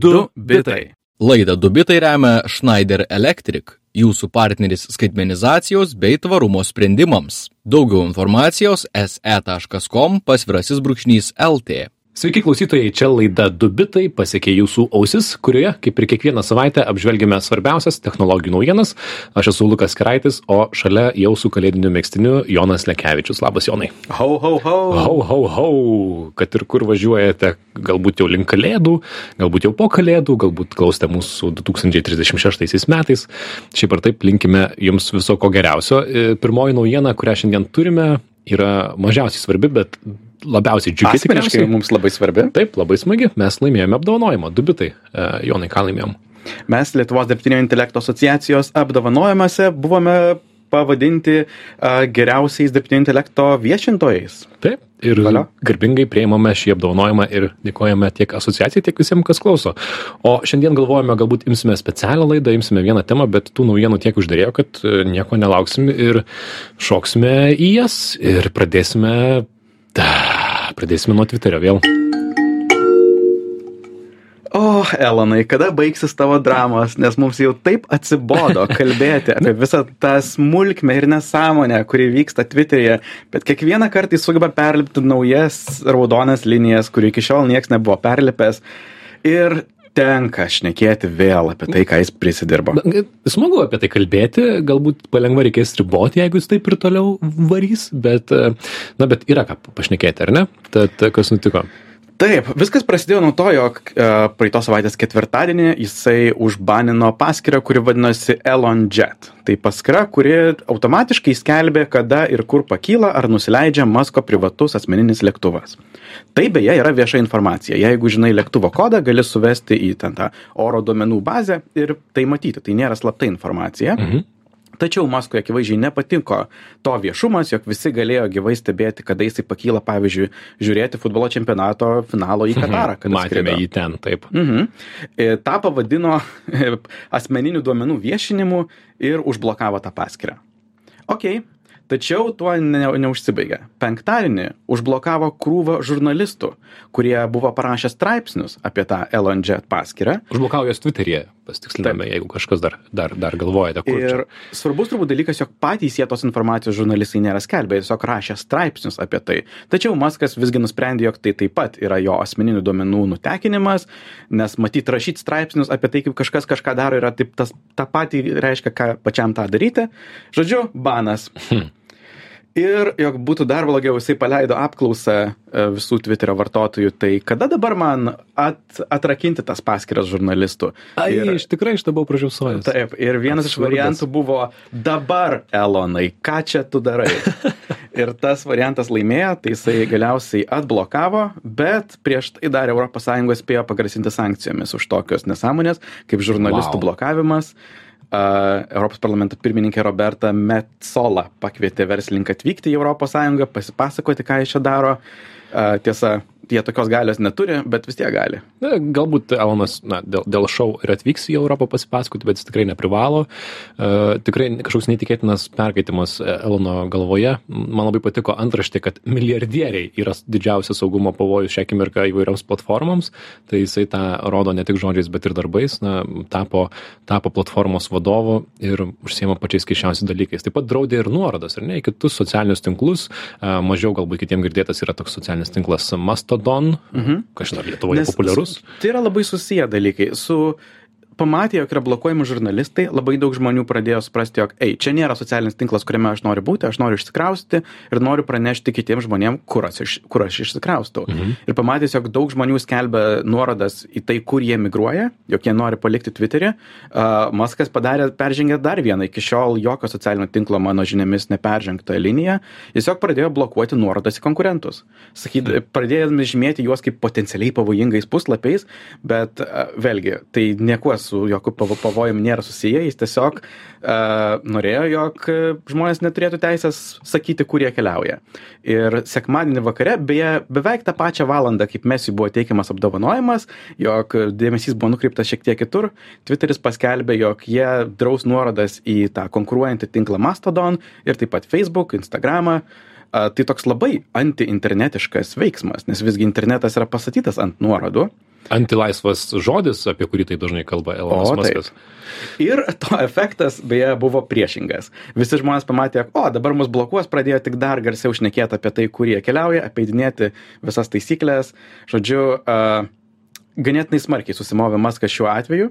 Du bitai. Laidą Dubitai remia Schneider Electric, jūsų partneris skaitmenizacijos bei tvarumo sprendimams. Daugiau informacijos se.com pasvirasis brūkšnys LT. Sveiki klausytojai, čia laida Dubitai pasiekė jūsų ausis, kurioje, kaip ir kiekvieną savaitę, apžvelgime svarbiausias technologijų naujienas. Aš esu Lukas Keraitis, o šalia jau su kalėdiniu mėgstiniu Jonas Lekevičius. Labas, Jonai. Ho, ho, ho. Hau, hau, hau, kad ir kur važiuojate, galbūt jau link kalėdų, galbūt jau po kalėdų, galbūt klausite mūsų 2036 metais. Šiaip ar taip linkime jums viso ko geriausio. E, Pirmoji naujiena, kurią šiandien turime, yra mažiausiai svarbi, bet labiausiai džiugi Asmeniškai mums labai svarbi. Taip, labai smagi. Mes laimėjome apdovanojimą. Du bitai. E, Jonai, ką laimėjom? Mes Lietuvos dirbtinio intelekto asociacijos apdovanojimuose buvome pavadinti a, geriausiais dirbtinio intelekto viešintojais. Taip. Ir Valio. garbingai prieimame šį apdovanojimą ir dėkojame tiek asociacijai, tiek visiems, kas klauso. O šiandien galvojame, galbūt imsime specialią laidą, imsime vieną temą, bet tų naujienų tiek uždėrėjo, kad e, nieko nelauksim ir šoksime į jas ir pradėsime. Da, pradėsime nuo Twitterio vėl. O, Elonai, kada baigsis tavo dramos, nes mums jau taip atsibodo kalbėti apie visą tą smulkmę ir nesąmonę, kuri vyksta Twitter'yje, bet kiekvieną kartą jis sugeba perlipti naujas raudonas linijas, kurių iki šiol niekas nebuvo perlipęs. Ir tenka šnekėti vėl apie tai, ką jis prisidirbo. Smagu apie tai kalbėti, galbūt palengva reikės riboti, jeigu jis taip ir toliau varys, bet, e, na, bet yra ką pašnekėti, ar ne? Tad kas nutiko? Taip, viskas prasidėjo nuo to, jog uh, praeitos savaitės ketvirtadienį jisai užbanino paskirtą, kuri vadinasi Elon Jet. Tai paskira, kuri automatiškai skelbė, kada ir kur pakyla ar nusileidžia Masko privatus asmeninis lėktuvas. Tai beje yra vieša informacija. Jeigu žinai lėktuvo kodą, gali suvesti į ten tą oro duomenų bazę ir tai matyti. Tai nėra slapta informacija. Mhm. Tačiau Maskui akivaizdžiai nepatiko to viešumas, jog visi galėjo gyvai stebėti, kada jisai pakyla, pavyzdžiui, žiūrėti futbolo čempionato finalo į Katarą. kada Matėme skrido. jį ten, taip. Mhm. E, Ta pavadino e, asmeninių duomenų viešinimu ir užblokavo tą paskirtą. Ok, tačiau tuo ne, neužsibaigė. Penktadienį užblokavo krūvą žurnalistų, kurie buvo parašę straipsnius apie tą Elon Jet paskirtą. Užblokavo jos Twitter'yje, pasitiksliname, jeigu kažkas dar, dar, dar galvojate, kur Ir čia. svarbus turbūt dalykas, jog patys jie tos informacijos žurnalistai nėra skelbę, jie tiesiog rašė straipsnius apie tai. Tačiau Maskas visgi nusprendė, jog tai taip pat yra jo asmeninių duomenų nutekinimas, nes matyt rašyti straipsnius apie tai, kaip kažkas kažką daro, yra taip tas, tą patį reiškia, ką pačiam tą daryti. Žodžiu, banas. Ir jog būtų dar blogiau, jisai paleido apklausą e, visų Twitterio vartotojų, tai kada dabar man at, atrakinti tas paskiras žurnalistų? Ai, Ir- iš tikrai aš tebau pražiausojęs. Taip, ir vienas iš Absurdas. variantų buvo dabar, Elonai, ką čia tu darai? ir tas variantas laimėjo, tai jisai galiausiai atblokavo, bet prieš tai dar ES spėjo pagrasinti sankcijomis už tokios nesąmonės, kaip žurnalistų wow. blokavimas. Europos parlamento pirmininkė Roberta Metsola pakvietė verslininką atvykti į ES, pasipasakoti, ką jis čia daro. Tiesa, jie tokios galios neturi, bet vis tiek gali. Na, galbūt Elonas na, dėl, dėl šau ir atvyks į Europą pasipasakoti, bet jis tikrai neprivalo. Uh, tikrai kažkoks neįtikėtinas perkaitimas Elono galvoje. Man labai patiko antraštė, kad milijardieriai yra didžiausias saugumo pavojus šią akimirką įvairioms platformoms. Tai jisai tą rodo ne tik žodžiais, bet ir darbais. Na, tapo, tapo platformos vadovu ir užsiema pačiais keiščiausiais dalykais. Taip pat draudė ir nuorodas, ar ne, į kitus socialinius tinklus. Uh, mažiau galbūt kitiems girdėtas yra toks socialinis tinklas Mastodon. Mhm. Kažin ar Lietuvoje populiarus. s- Tai yra labai susiję dalykai. Su pamatė, jog yra blokuojami žurnalistai, labai daug žmonių pradėjo suprasti, jog, ei, čia nėra socialinis tinklas, kuriame aš noriu būti, aš noriu išsikraustyti ir noriu pranešti kitiems žmonėms, kur aš, kur aš išsikraustau. Mhm. Ir pamatęs, jog daug žmonių skelbia nuorodas į tai, kur jie migruoja, jog jie nori palikti Twitterį, uh, Maskas padarė, peržengė dar vieną, iki šiol jokio socialinio tinklo mano žiniomis neperžengta linija, tiesiog pradėjo blokuoti nuorodas į konkurentus. Sakyt, pradėjome žymėti juos kaip potencialiai pavojingais puslapiais, bet uh, vėlgi, tai niekuo su jokiu pavo- pavojumi nėra susiję, jis tiesiog uh, norėjo, jog e, žmonės neturėtų teisės sakyti, kur jie keliauja. Ir sekmadienį vakare, beje, beveik tą pačią valandą, kaip Mesijui buvo teikiamas apdovanojimas, jog dėmesys buvo nukreiptas šiek tiek kitur, Twitteris paskelbė, jog jie draus nuorodas į tą konkuruojantį tinklą Mastodon ir taip pat Facebook, Instagramą. A, tai toks labai antiinternetiškas veiksmas, nes visgi internetas yra pastatytas ant nuorodų. Antilaisvas žodis, apie kurį taip dažnai kalba Elonas. Muskas. Ir to efektas beje buvo priešingas. Visi žmonės pamatė, o dabar mus blokuos, pradėjo tik dar garsiau šnekėti apie tai, kur jie keliauja, apeidinėti visas taisyklės. Žodžiu, a, ganėtinai smarkiai susimovė Maskas šiuo atveju.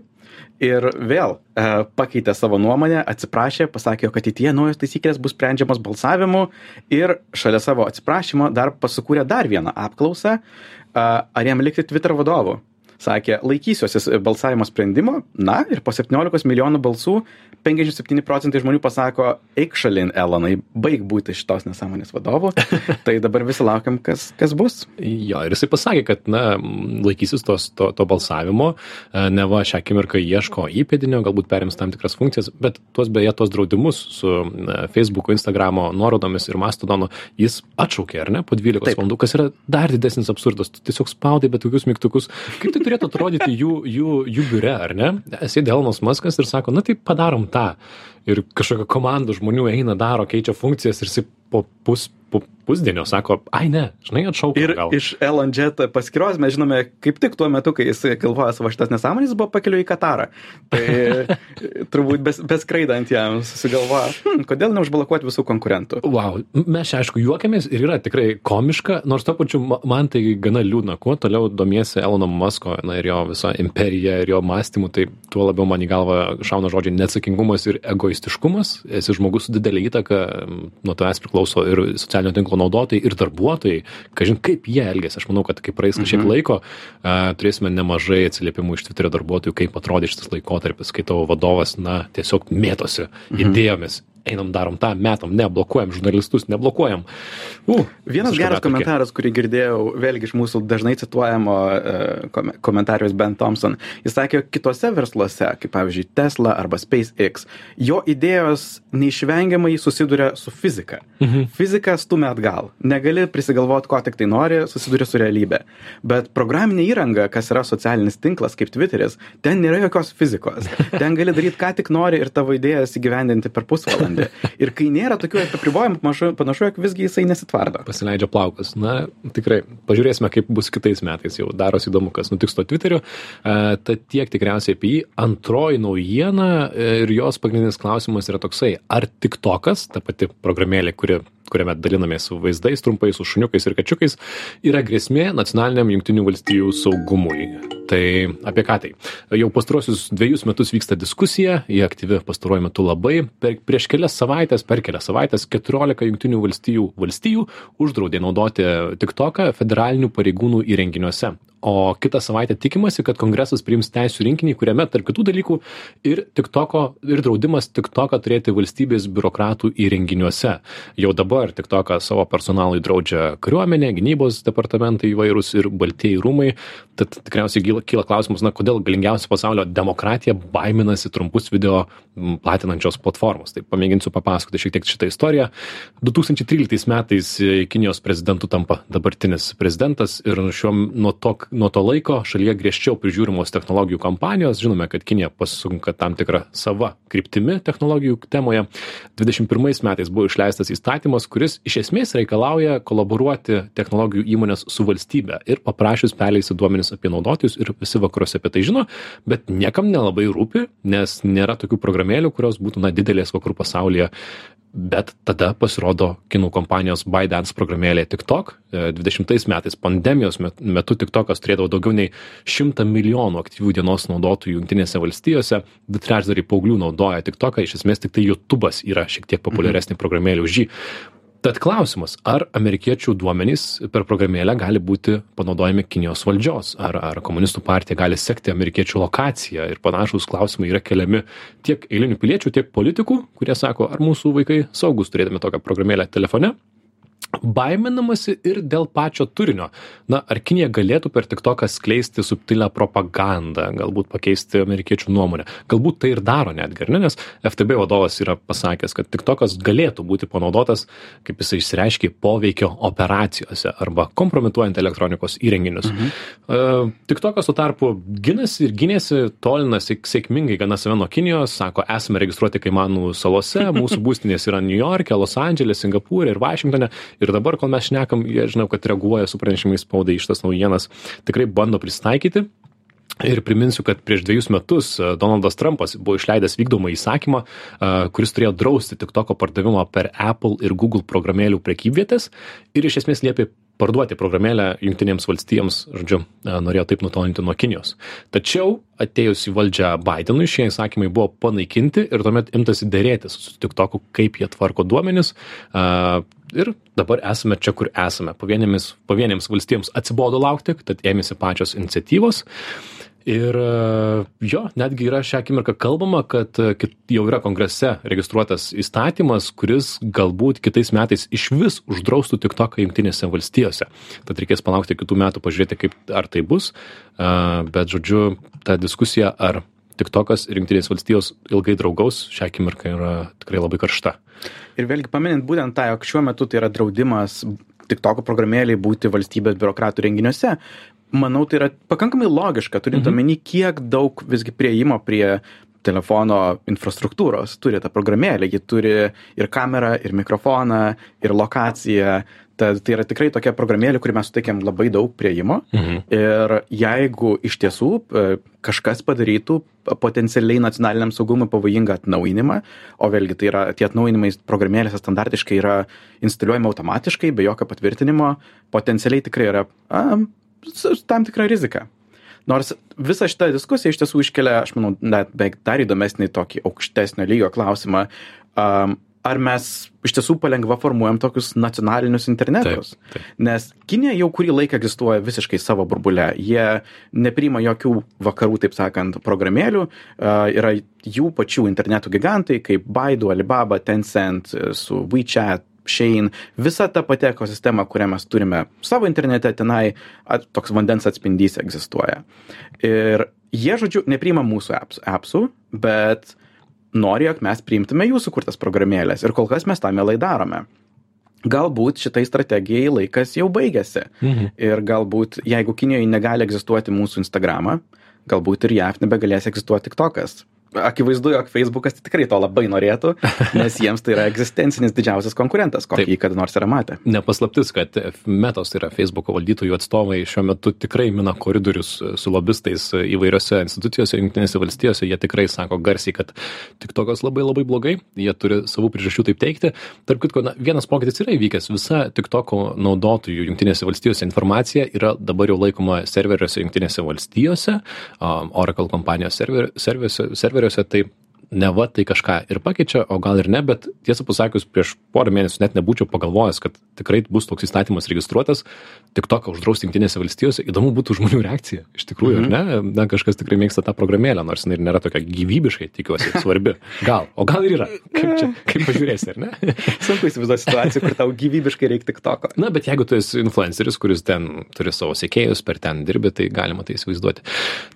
Ir vėl e, pakeitė savo nuomonę, atsiprašė, pasakė, kad ateityje naujos taisyklės bus sprendžiamos balsavimu ir šalia savo atsiprašymo dar pasukūrė dar vieną apklausą, a, ar jam likti Twitter vadovu. Sakė, laikysiuosi balsavimo sprendimo, na ir po 17 milijonų balsų 57 procentai žmonių pasako, eik šalin, Elonai, baig būti šitos nesąmonės vadovu. tai dabar visi laukiam, kas, kas bus. Jo, ir jisai pasakė, kad, na, laikysis tos, to, to balsavimo, e, ne va šią akimirką ieško įpėdinio, galbūt perims tam tikras funkcijas, bet tuos beje, tuos draudimus su Facebook'o, Instagram'o nuorodomis ir Mastodonu jis atšaukė, ar ne, po 12 Taip. valandų, kas yra dar didesnis absurdas. Tu tiesiog spaudai bet tokius mygtukus. Kaip tai turėtų atrodyti jų, jų, jų biure, ar ne? Sėdė Elonas Maskas ir sako, na tai padarom tą. Ir kažkokia komanda žmonių eina, daro, keičia funkcijas ir jisai po, pus, po pusdienio sako, ai ne, žinai, atšaukė. Ir gal. iš Jet paskyros mes žinome, kaip tik tuo metu, kai jis galvoja savo šitas nesąmonės, buvo pakeliu į Katarą. Tai turbūt bes, beskraidant jam susigalvoja, hm, kodėl neužblokuoti visų konkurentų. Wow, mes čia aišku juokiamės ir yra tikrai komiška, nors to pačiu ma- man tai gana liūdna, kuo toliau domiesi Elono Musko na, ir jo visą imperiją ir jo mąstymu, tai tuo labiau man į galvą šauna žodžiai neatsakingumas ir egoistiškumas. Esi žmogus su didelė įtaka, nuo tavęs priklauso ir socialinio tinklo naudotojai, ir darbuotojai, kažin kaip jie elgesi. Aš manau, kad kai praeis kažkiek Mhm. laiko, a, turėsime nemažai atsiliepimų iš Twitterio darbuotojų, kaip atrodė šitas laikotarpis, kai tavo vadovas, na, tiesiog mėtosi Mhm. idėjomis. Einam, darom tą, metam, neblokuojam žurnalistus, neblokuojam. Uh, Vienas geras komentaras, kurį girdėjau vėlgi iš mūsų dažnai cituojamo e, kom- komentatorius Ben Thompson, jis sakė, kitose versluose, kaip pavyzdžiui Tesla arba SpaceX, jo idėjos neišvengiamai susiduria su fizika. Mhm. Fizika stumia atgal. Negali prisigalvoti, ko tik tai nori, susiduria su realybė. Bet programinė įranga, kas yra socialinis tinklas kaip Twitteris, ten nėra jokios fizikos. Ten gali daryti, ką tik nori ir tavo idėjas įgyvendinti per pusvalandį. Ir kai nėra tokių apribojimų, panašu, jog visgi jisai nesitvardo. pasileidžia plaukus. Na, tikrai, pažiūrėsime, kaip bus kitais metais. Jau darosi įdomu, kas nutiks to Twitteriu. E, tad tiek tikriausiai apie jį. Antroji naujiena e, ir jos pagrindinis klausimas yra toksai, ar TikTokas, ta pati programėlė, kuri kuriame dalinamės su vaizdais trumpais, su šuniukais ir kačiukais, yra grėsmė nacionaliniam jungtinių valstybių saugumui. Tai apie ką tai? Jau pastaruosius dviejus metus vyksta diskusija, jie aktyvi pastaruoju metu labai. Per, prieš kelias savaitės, per kelias savaitės 14 jungtinių valstijų valstijų uždraudė naudoti TikToką federalinių pareigūnų įrenginiuose. O kitą savaitę tikimasi, kad kongresas priims teisų rinkinį, kuriame tarp kitų dalykų ir TikToko, ir draudimas TikToką turėti valstybės biurokratų įrenginiuose. Jau dabar TikToką savo personalui draudžia kariuomenė, gynybos departamentai įvairūs ir baltieji rūmai. Tad tikriausiai kyla, klausimas, na, kodėl galingiausia pasaulio demokratija baiminasi trumpus video platinančios platformos. Tai pamėginsiu papasakoti šiek tiek šitą istoriją. 2013 metais e, Kinijos prezidentu tampa dabartinis prezidentas ir šiuo nuo to, nuo to laiko šalyje griežčiau prižiūrimos technologijų kompanijos. Žinome, kad Kinija pasunka tam tikrą savo kryptimi technologijų temoje. 21 metais buvo išleistas įstatymas, kuris iš esmės reikalauja kolaboruoti technologijų įmonės su valstybe ir paprašius perleisti duomenis apie naudotojus ir visi vakaruose apie tai žino, bet niekam nelabai rūpi, nes nėra tokių programėlių, kurios būtų na, didelės vakarų pasaulyje. Bet tada pasirodo kinų kompanijos ByteDance programėlė TikTok. E, 20 metais pandemijos met- metu TikTokas turėdavo daugiau nei 100 milijonų aktyvių dienos naudotojų Junktinėse valstijose. Du trečdaliai paauglių naudoja TikToką, iš esmės tik tai YouTube'as yra šiek tiek populiaresnė programėlė už jį. Tad klausimas, ar amerikiečių duomenys per programėlę gali būti panaudojami Kinijos valdžios, ar, ar komunistų partija gali sekti amerikiečių lokaciją ir panašus klausimai yra keliami tiek eilinių piliečių, tiek politikų, kurie sako, ar mūsų vaikai saugus turėdami tokią programėlę telefone. Baiminamasi ir dėl pačio turinio. Na, ar Kinija galėtų per TikToką skleisti subtilę propagandą, galbūt pakeisti amerikiečių nuomonę. Galbūt tai ir daro netgi, ar ne? Nes FTB vadovas yra pasakęs, kad TikTokas galėtų būti panaudotas, kaip jisai išsireiškė, poveikio operacijose arba kompromituojant elektronikos įrenginius. Mhm. Uh, TikTokas tuo tarpu ginasi ir gynėsi, tolinasi sėkmingai gana save nuo Kinijos, sako, esame registruoti Kaimanų salose, mūsų būstinės yra New York'e, Los Andželė, Singapūrė ir Vašingtonė ir ir dabar, kol mes šnekam, jie žinau, kad reaguoja su pranešimais spaudai iš tas naujienas, tikrai bando pristaikyti. Ir priminsiu, kad prieš dviejus metus e, Donaldas Trumpas buvo išleidęs vykdomą įsakymą, e, kuris turėjo drausti TikToko pardavimą per Apple ir Google programėlių prekybvietės ir iš esmės liepė parduoti programėlę Junktinėms valstijoms, žodžiu, e, norėjo taip nutolinti nuo Kinijos. Tačiau atėjus į valdžią Bidenui šie įsakymai buvo panaikinti ir tuomet imtasi dėrėtis su TikToku, kaip jie tvarko duomenis. Ir dabar esame čia, kur esame. Pavienėms, pavienėms valstijoms atsibodo laukti, tad ėmėsi pačios iniciatyvos. Ir e, jo, netgi yra šią akimirką kalbama, kad e, jau yra kongrese registruotas įstatymas, kuris galbūt kitais metais iš vis uždraustų tik toką jungtinėse valstijose. Tad reikės palaukti kitų metų, pažiūrėti, kaip ar tai bus. E, bet, žodžiu, ta diskusija, ar tik tokas ir jungtinės valstijos ilgai draugaus, šią akimirką yra tikrai labai karšta. Ir vėlgi paminint būtent tą, jog šiuo metu tai yra draudimas tik toko programėliai būti valstybės biurokratų renginiuose, manau tai yra pakankamai logiška turint Mhm. omeny kiek daug visgi prieimo prie telefono infrastruktūros. Turi ta programėlė ji turi ir kamerą ir mikrofoną ir lokaciją. Tad tai yra tikrai tokia programėlė kuri mes suteikiam labai daug prieimo Mhm. ir jeigu iš tiesų e, kažkas padarytų potencialiai nacionaliniam saugumui pavojingą atnaujinimą o vėlgi tai yra tie atnaujinimai programėlėse standartiškai yra instaliuojami automatiškai be jokio patvirtinimo potencialiai tikrai yra a, tam tikra rizika nors visa šita diskusija iš tiesų iškelia aš manau net beveik dar įdomesnį tokį aukštesnio lygio klausimą. Am, ar mes iš tiesų palengva formuojam tokius nacionalinius internetus? Taip, taip. nes kinija jau kurį laiką egzistuoja visiškai savo burbule. Jie nepriima jokių vakarų taip sakant programėlių. A, yra jų pačių interneto gigantai kaip baidu alibaba tencent e, su wechat Shein, visa ta pati ekosistema, kurią mes turime savo internete, tenai at, toks vandens atspindys egzistuoja. Ir jie, žodžiu, nepriima mūsų apps, appsų, bet nori, jog mes priimtume jų sukurtas programėlės ir kol kas mes tą mielai darome. Galbūt šitai strategijai laikas jau baigėsi. Mhm. Ir galbūt, jeigu Kinijoje negali egzistuoti mūsų Instagramą, galbūt ir JAV nebegalės egzistuoti TikTokas. Akivaizdu, jog Facebookas tai tikrai to labai norėtų, nes jiems tai yra egzistencinis didžiausias konkurentas, kokį jį kada nors yra matę. Nepaslaptis, kad Metos, yra Facebook'o valdytojų atstovai, šiuo metu tikrai mina koridorius su lobistais įvairiose institucijose, jungtinėse valstijose. Jie tikrai sako garsiai, kad tik tokios labai labai blogai, jie turi savų priežasčių taip teikti. Tarp kitko, na, vienas pokytis yra įvykęs. Visa tik toko naudotojų jungtinėse valstijose informacija yra dabar jau laikoma serveriuose jungtinėse valstijose, um, Oracle kompanijos server, serveriuose, serveriuose, tai neva tai kažką ir pakeičia, o gal ir ne, bet tiesą pasakius, prieš porą mėnesių net nebūčiau pagalvojęs, kad tikrai bus toks įstatymas registruotas, tik toką uždrausti jungtinėse valstijose, įdomu būtų žmonių reakcija. Iš tikrųjų, mhm. ar ne? Na, kažkas tikrai mėgsta tą programėlę, nors jinai ir nėra tokia gyvybiškai, tikiuosi, svarbi. Gal, o gal ir yra. Kaip, čia, kaip pažiūrėsi, ar ne? Sunku įsivaizduoti situaciją, kur tau gyvybiškai reikia tik toko. Na, bet jeigu tu esi influenceris, kuris ten turi savo sekėjus, per ten dirbi, tai galima tai įsivaizduoti.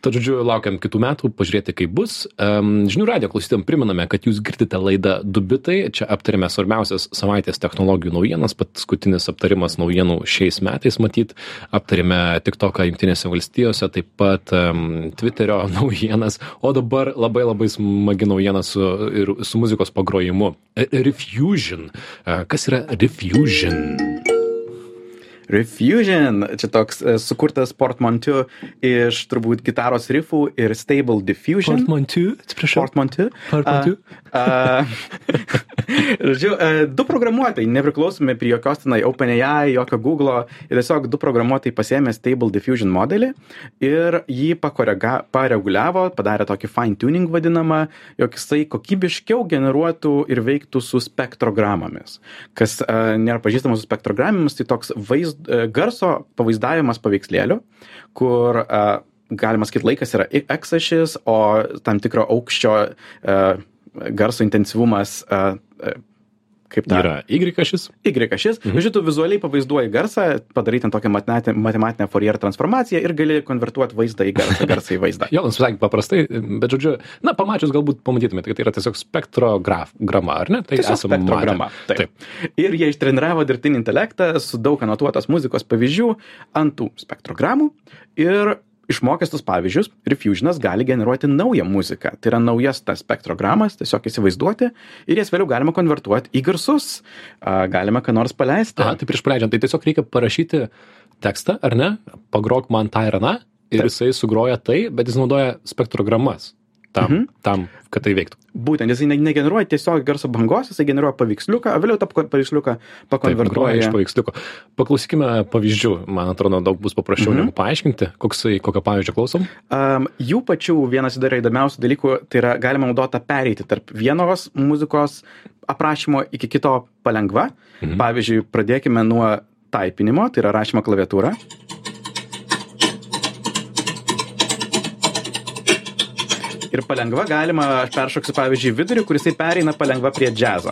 Tad, žodžiu, laukiam kitų metų, pažiūrėti, kaip bus. Um, žinių radio klausytėm priminame, kad jūs girdite laidą Dubitai. Čia aptarėme svarbiausias savaitės technologijų naujienas, paskutinis aptarimas naujienų šiais metais matyt. Aptarėme TikToką Junktinėse valstijose, taip pat um, Twitterio naujienas, o dabar labai labai smagi naujiena su, ir, su muzikos pagrojimu. E- Refusion. E, Kas yra Refusion? Refusion, čia toks e, sukurtas portmantiu iš turbūt gitaros riffų ir Stable Diffusion. Portmanteau, atsiprašau. Portmantiu. A, Žodžiu, e, du programuotojai, nepriklausomi prie jokios tenai OpenAI, jokio Google, tiesiog du programuotojai pasėmė Stable Diffusion modelį ir jį pakorega, pareguliavo, padarė tokį fine tuning vadinamą, jog jisai kokybiškiau generuotų ir veiktų su spektrogramomis. Kas uh, nėra pažįstama su spektrogramomis, tai toks vaizd, uh, garso pavaizdavimas paveikslėlių, kur uh, galima sakyti laikas yra x ašis, o tam tikro aukščio uh, garso intensyvumas kaip ta Yra Y ašis. Y ašis. Mhm. Žodžiu, tu vizualiai pavaizduoji garsą, padarai ten tokią matematinę, Fourier transformaciją ir gali konvertuoti vaizdą į garsą, garsą į vaizdą. Jo, nusisakė paprastai, bet žodžiu, na, pamačius galbūt pamatytumėte, kad tai yra tiesiog spektrograma, ar ne? Tai Tiesiog spektrograma. matę. Taip. Ir jie ištreniravo dirbtinį intelektą su daug anotuotos muzikos pavyzdžių ant tų spektrogramų ir išmokęs tus pavyzdžius refusionas gali generuoti naują muziką tai yra naujas tas spektrogramas tiesiog įsivaizduoti ir jas vėliau galima konvertuot į garsus a, galima ką nors paleisti Aha, tai prieš pradedant, tai tiesiog reikia parašyti tekstą, ar ne? Pagrok man tą ir aną. Ir Taip. jisai sugroja tai, bet jis naudoja spektrogramas tam, Mhm. tam kad tai veiktų. būtent jisai ne- negeneruoja tiesiog garso bangos jisai generuoja paveiksliuką o vėliau tą pa- paveiksliuką Taip, pakonvertuoja iš paveiksliuko. Paklausykime pavyzdžių, man atrodo, daug bus paprasčiau Mhm. negu paaiškinti, koksai, kokio pavyzdžio klausom. Um, jų pačių vienas dar įdomiausių dalykų, tai yra galima naudoti tą pereiti tarp vienos muzikos aprašymo iki kito palengva. Mhm. Pavyzdžiui, pradėkime nuo taipinimo, tai yra rašymo klaviatūra. Ir palengva galima, aš peršoksiu pavyzdžiui vidurį, kuris pereina palengva prie džiazo.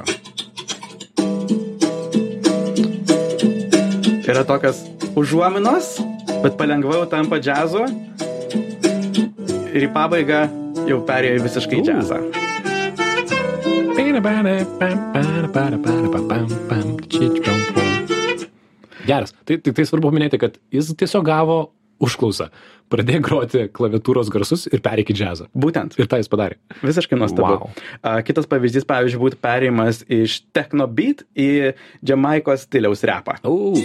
Yra tokios užuominos, bet palengva jau tampa džiazo. Ir į pabaigą jau perėjo į visiškai U. džiazą. Geras. Tai, tai, tai svarbu paminėti, kad jis tiesiog gavo užklausą. Pradėjo groti klaviatūros garsus ir pereik į džiazą. Būtent. Ir tą jis padarė. Visiškai nuostabu. Wow. A, Kitas pavyzdys, pavyzdžiui, būtų perėjimas iš techno beat į Jamaikos stiliaus repą. O.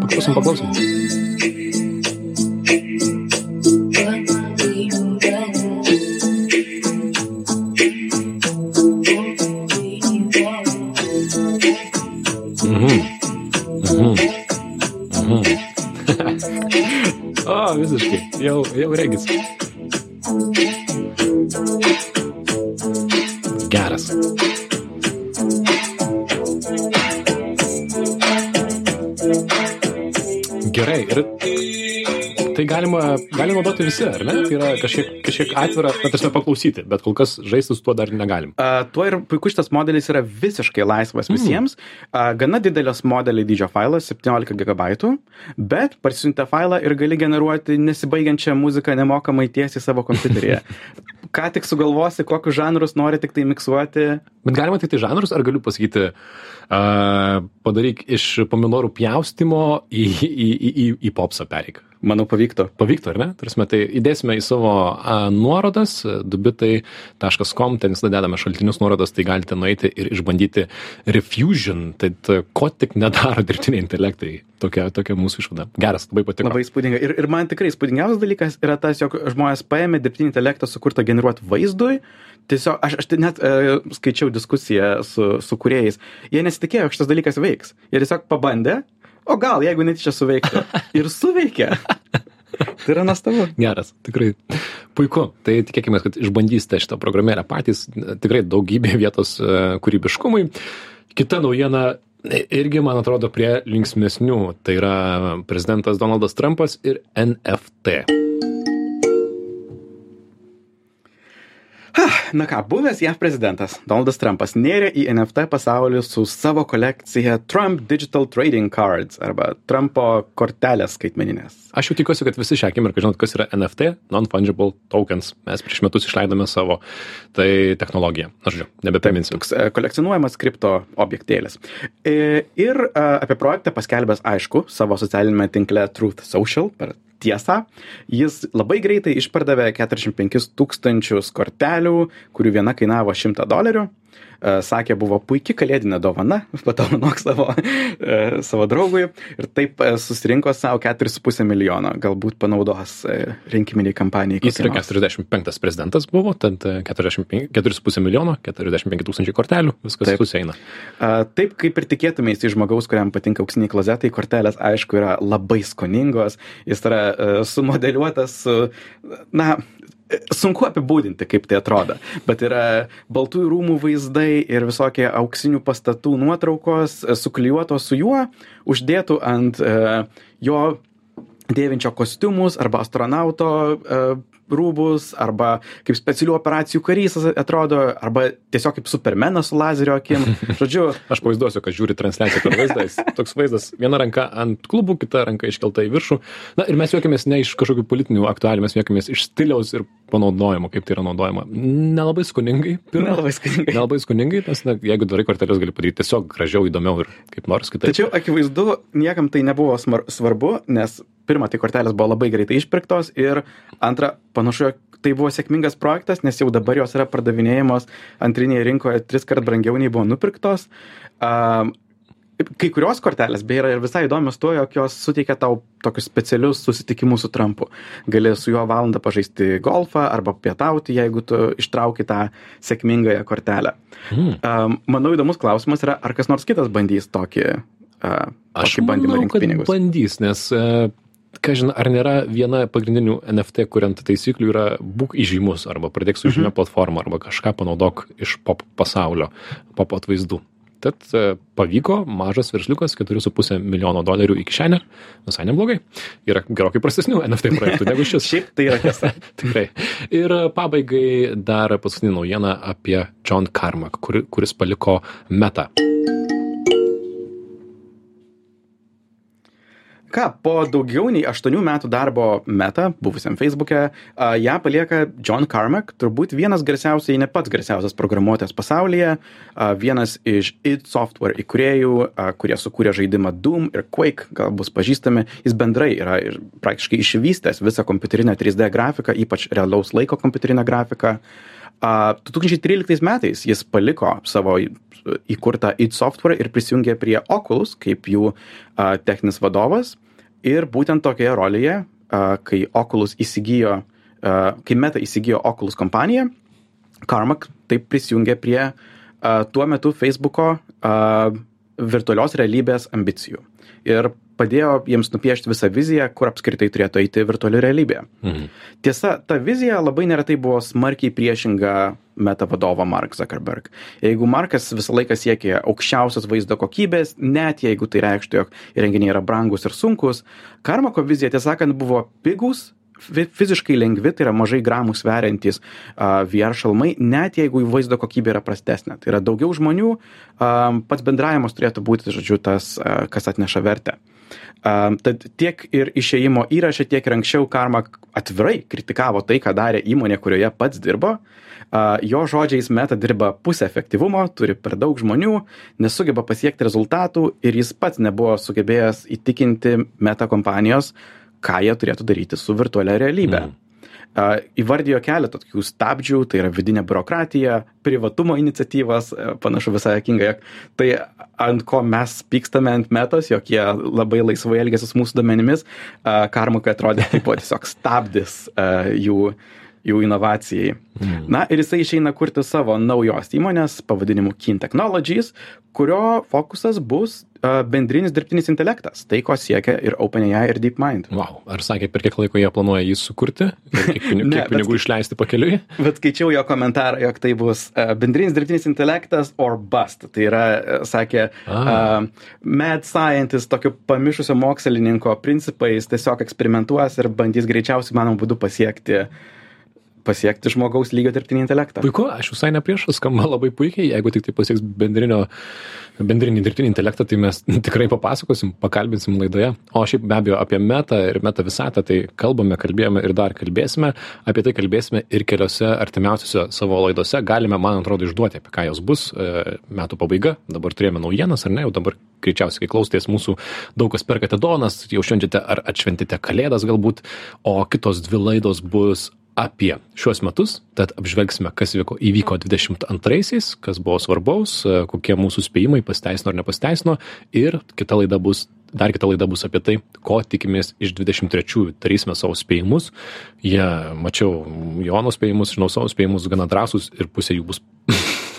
Paklausom, paklausom. Visi, ar ne? Tai yra kažkiek, kažkiek atvira, na, tarsi paklausyti, bet kol kas žaisti su tuo dar negalim. Uh, tuo ir puikus šitas modelis yra visiškai laisvas visiems. Uh, gana didelis modeliai dydžio failas, 17 GB, bet parsisiuntę failą ir gali generuoti nesibaigiančią muziką nemokamai tiesiai savo kompiuteryje. Ką tik sugalvosi, kokius žanrus nori tik tai miksuoti. Bet galima tik tai žanrus, ar galiu pasakyti, uh, padaryk iš pomidorų pjaustimo į, į, į, į, į popsą pereik. Manau, pavyktų. Pavyktų, ar ne? Tarsi, tai įdėsime į savo a, nuorodas, dubitai.com, ten visada dedame šaltinius nuorodas, tai galite nueiti ir išbandyti Refusion, tai t- ko tik nedaro dirbtiniai intelektai. Tokia, tokia mūsų išvada. Geras, labai patiko. Labai įspūdinga. Ir, ir man tikrai įspūdingiausias dalykas yra tas, jog žmonės paėmė dirbtinį intelektą sukurtą generuoti vaizdui. Tiesiog aš, aš net e, skaičiau diskusiją su, su kuriejais. Jie nesitikėjo, jog šitas dalykas veiks. Jie tiesiog pabandė, o gal jeigu netyčia suveiktų. Ir suveikė. Tai yra nuostabu. Geras, tikrai puiku. Tai tikėkime, kad išbandysite šitą programėlę patys. Tikrai daugybė vietos e, kūrybiškumui. Kita naujiena e, irgi, man atrodo, prie linksmesnių. Tai yra prezidentas Donaldas Trumpas ir NFT. Na ką, buvęs JAV prezidentas Donaldas Trumpas nėrė į NFT pasaulį su savo kolekcija Trump Digital Trading Cards arba Trumpo kortelės skaitmeninės. Aš jau tikiuosi, kad visi šią akimirką žinot, kas yra NFT, Non-Fungible Tokens. Mes prieš metus išleidome savo tai technologiją. Aš žinau, nebepriminsiu. Toks e, kolekcionuojamas kripto objektėlis. E, Ir e, apie projektą paskelbęs aišku savo socialinėme tinkle Truth Social per tiesą, jis labai greitai išpardavė 45 tūkstančius kortelių, kurių viena kainavo 100 dolerių. E, Sakė, buvo puikia kalėdinė dovana, padovanok savo, e, savo draugui ir taip e, susirinko savo 4,5 milijono, galbūt panaudos rinkiminiai kampanijai. Jis yra kokiai nors. 45 prezidentas buvo, tad e, 45 4,5 milijono, 45 tūkstančiai kortelių, viskas Taip. susieina. Taip kaip ir tikėtumės iš žmogaus, kuriam patinka auksiniai klozetai, kortelės aišku yra labai skoningos, jis yra sumodeliuotas su, na, sunku apibūdinti, kaip tai atrodo, bet yra baltųjų rūmų vaizdai ir visokie auksinių pastatų nuotraukos e, suklijuotos su juo, uždėtų ant uh, jo dėvinčio kostiumus arba astronauto uh, rūbus arba kaip specialių operacijų karys atrodo arba tiesiog kaip supermenas su lazerio akim žodžiu Aš pavaizduosiu, kad žiūri transliaciją per vaizdą. Toks vaizdas, viena ranka ant klubų, kita ranka iškelta į viršų. Na ir mes juokiamės ne iš kažkokių politinių aktualių, mes juokiamės iš stiliaus ir panaudojimo, kaip tai yra naudojama. Nelabai skoningai. pirma. Nelabai skoningai. Nelabai skoningai, nes na, jeigu darai korteles, gali padaryti tiesiog gražiau, įdomiau ir kaip nors kitaip. Tačiau akivaizdu, niekam tai nebuvo svarbu, nes pirma, tai kortelės buvo labai greitai išpirktos ir antra, panašu, tai buvo sėkmingas projektas, nes jau dabar jos yra pardavinėjamos antrinėje rinkoje tris kart brangiau nei buvo nupirktos. Um, Kai kurios kortelės, beje, yra ir visai įdomios tuo, jog jos suteikia tau tokius specialius susitikimus su Trumpu. Gali su juo valandą pažaisti golfą arba pietauti, jeigu tu ištrauki tą sėkmingąją kortelę. Hmm. Um, manau, įdomus klausimas yra, ar kas nors kitas bandys tokį, uh, Aš tokį bandymą manau, rinkti pinigus. bandys, nes, e, ką žinai, ar nėra viena pagrindinių NFT, kuriant taisyklių yra būk įžymus, arba pradėk su žymia platforma, arba kažką panaudok iš pop pasaulio, pop atvaizdų. Tad e, pavyko mažas versliukas 4,5 milijono dolerių į kišenę, visai neblogai. Yra gerokai prastesnių NFT projektų negu šis. Šiaip tai yra tiesa. Tikrai. Ir pabaigai dar paskutinė naujiena apie John Carmack, kuri, kuris paliko metą. Ką, po daugiau nei aštuonių metų darbo meta, buvusiam a, ją palieka John Carmack, turbūt vienas garsiausiai, ne pats garsiausias programuotojas pasaulyje, vienas iš id Software įkūrėjų, kurie sukūrė žaidimą Doom ir Quake, gal bus pažįstami, jis bendrai yra ir praktiškai išvystęs visą kompiuterinę 3D grafiką, ypač realaus laiko kompiuterinę grafiką. A, 2013 metais jis paliko savo įkurtą id Software ir prisijungė prie Oculus kaip jų techninis vadovas. Ir būtent tokioje rolėje, kai Oculus įsigijo, kai Meta įsigijo Oculus kompaniją, Carmack taip prisijungė prie tuo metu Facebooko virtualios realybės ambicijų. Ir padėjo jiems nupiešti visą viziją, kur apskritai turėtų eiti virtuali realybė. Mhm. Tiesa, ta vizija labai neretai buvo smarkiai priešinga meta vadovo Mark Zuckerberg. Jeigu Markas visą laiką siekė aukščiausios vaizdo kokybės, net jeigu tai reikštų, jog įrenginiai yra brangus ir sunkus, Karmako vizija, tiesą sakant, buvo pigus, fiziškai lengvi, tai yra mažai gramų sveriantys uh, VR šalmai, net jeigu jų vaizdo kokybė yra prastesnė. Tai yra daugiau žmonių, pats bendravimas turėtų būti, žodžiu, tas, uh, kas atneša vertę. Tad tiek ir išėjimo įrašė, tiek ir anksčiau Karma atvirai kritikavo tai, ką darė įmonė, kurioje pats dirbo. Uh, jo žodžiais meta dirba pusę efektyvumo, turi per daug žmonių, nesugeba pasiekti rezultatų ir jis pats nebuvo sugebėjęs įtikinti meta kompanijos, ką jie turėtų daryti su virtualia realybė. Mhm. Uh, įvardijo keletą tokių stabdžių, tai yra vidinė biurokratija, privatumo iniciatyvas, uh, panašu visai akinga, jog tai ant ko mes pykstame ant metos, jog jie labai laisvai elgėsi su mūsų domenimis, karmukai atrodė kaip tiesiog stabdis uh, jų, inovacijai. Mhm. Na ir jisai išeina kurti savo naujos įmonės pavadinimu Keen Technologies, kurio fokusas bus uh, bendrinis dirbtinis intelektas, tai ko siekia ir OpenAI ir DeepMind. Wow. Ar sakė, per kiek laiko jie planuoja jį sukurti? Ir kiek pinigų, Ne, kiek bet pinigų kai- išleisti pakeliui? Bet skaičiau jo komentarą, jog tai bus uh, bendrinis dirbtinis intelektas or bust. Tai yra, uh, sakė, Ah. uh, mad scientist, tokio pamišusio mokslininko principais tiesiog eksperimentuos ir bandys greičiausiai manom būdu pasiekti pasiekti žmogaus lygio dirbtinį intelektą. Puiku, aš visai ne prieš, skamba labai puikiai, jeigu tik tai pasieks bendrinio, bendrinį dirbtinį intelektą, tai mes tikrai papasakosim, pakalbinsim laidoje. O šiaip be abejo apie metą ir metą visatą, tai kalbame, kalbėjome ir dar kalbėsime, apie tai kalbėsime ir keliose artimiausiose savo laidose, galime, man atrodo, išduoti, apie ką jos bus e, metų pabaiga, dabar turėjome naujienas ar ne, jau dabar greičiausiai, kai klausotės mūsų, daug kas perkate donas, jau švenčiate ar atšventite kalėdas galbūt, o kitos dvi laidos bus apie šiuos metus, tad apžvelgsime, kas įvyko, įvyko 22-aisiais, kas buvo svarbaus, e, kokie mūsų spėjimai pasiteisino ar nepasteisino ir kita laida bus, dar kita laida bus apie tai, ko tikimės iš 23-ųjų. Darysime savo spėjimus. Jie, mačiau, Jono spėjimus, žinau savo spėjimus gana drąsus ir pusė jų bus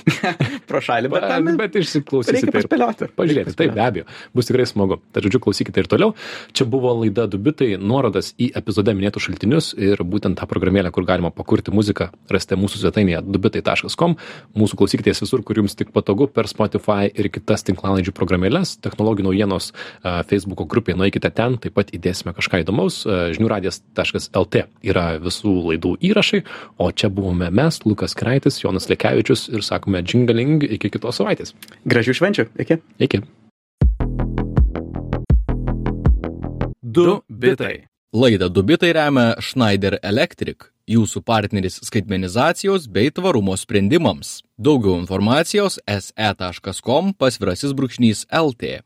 pro šalį, bet, Bet, bet išsiklausysite. reikia paspėlioti. Pažiūrėti, taip, be abejo, bus tikrai smagu. Tad žodžiu, klausykite ir toliau. Čia buvo laida Dubitai, nuorodas į epizode minėtų šaltinius ir būtent tą programėlę, kur galima pakurti muziką, rasite mūsų svetainėje dubitai.com. Mūsų klausykitės visur, kur jums tik patogu per Spotify ir kitas tinklalaidžių programėlės, technologijų naujienos a, Facebook'o grupėje, nueikite ten, taip pat įdėsime kažką įdomaus. žiniųradijas.lt yra visų laidų įrašai, o čia buvome mes, Lukas Kraitis, Jonas Lekevičius ir sakome džingaling iki kitos savaitės. Gražių švenčių. Iki. Iki. Du bitai. Laidą Dubitai remia Schneider Electric, jūsų partneris skaitmenizacijos bei tvarumo sprendimams. Daugiau informacijos se.com pasvirasis brūkšnys LT.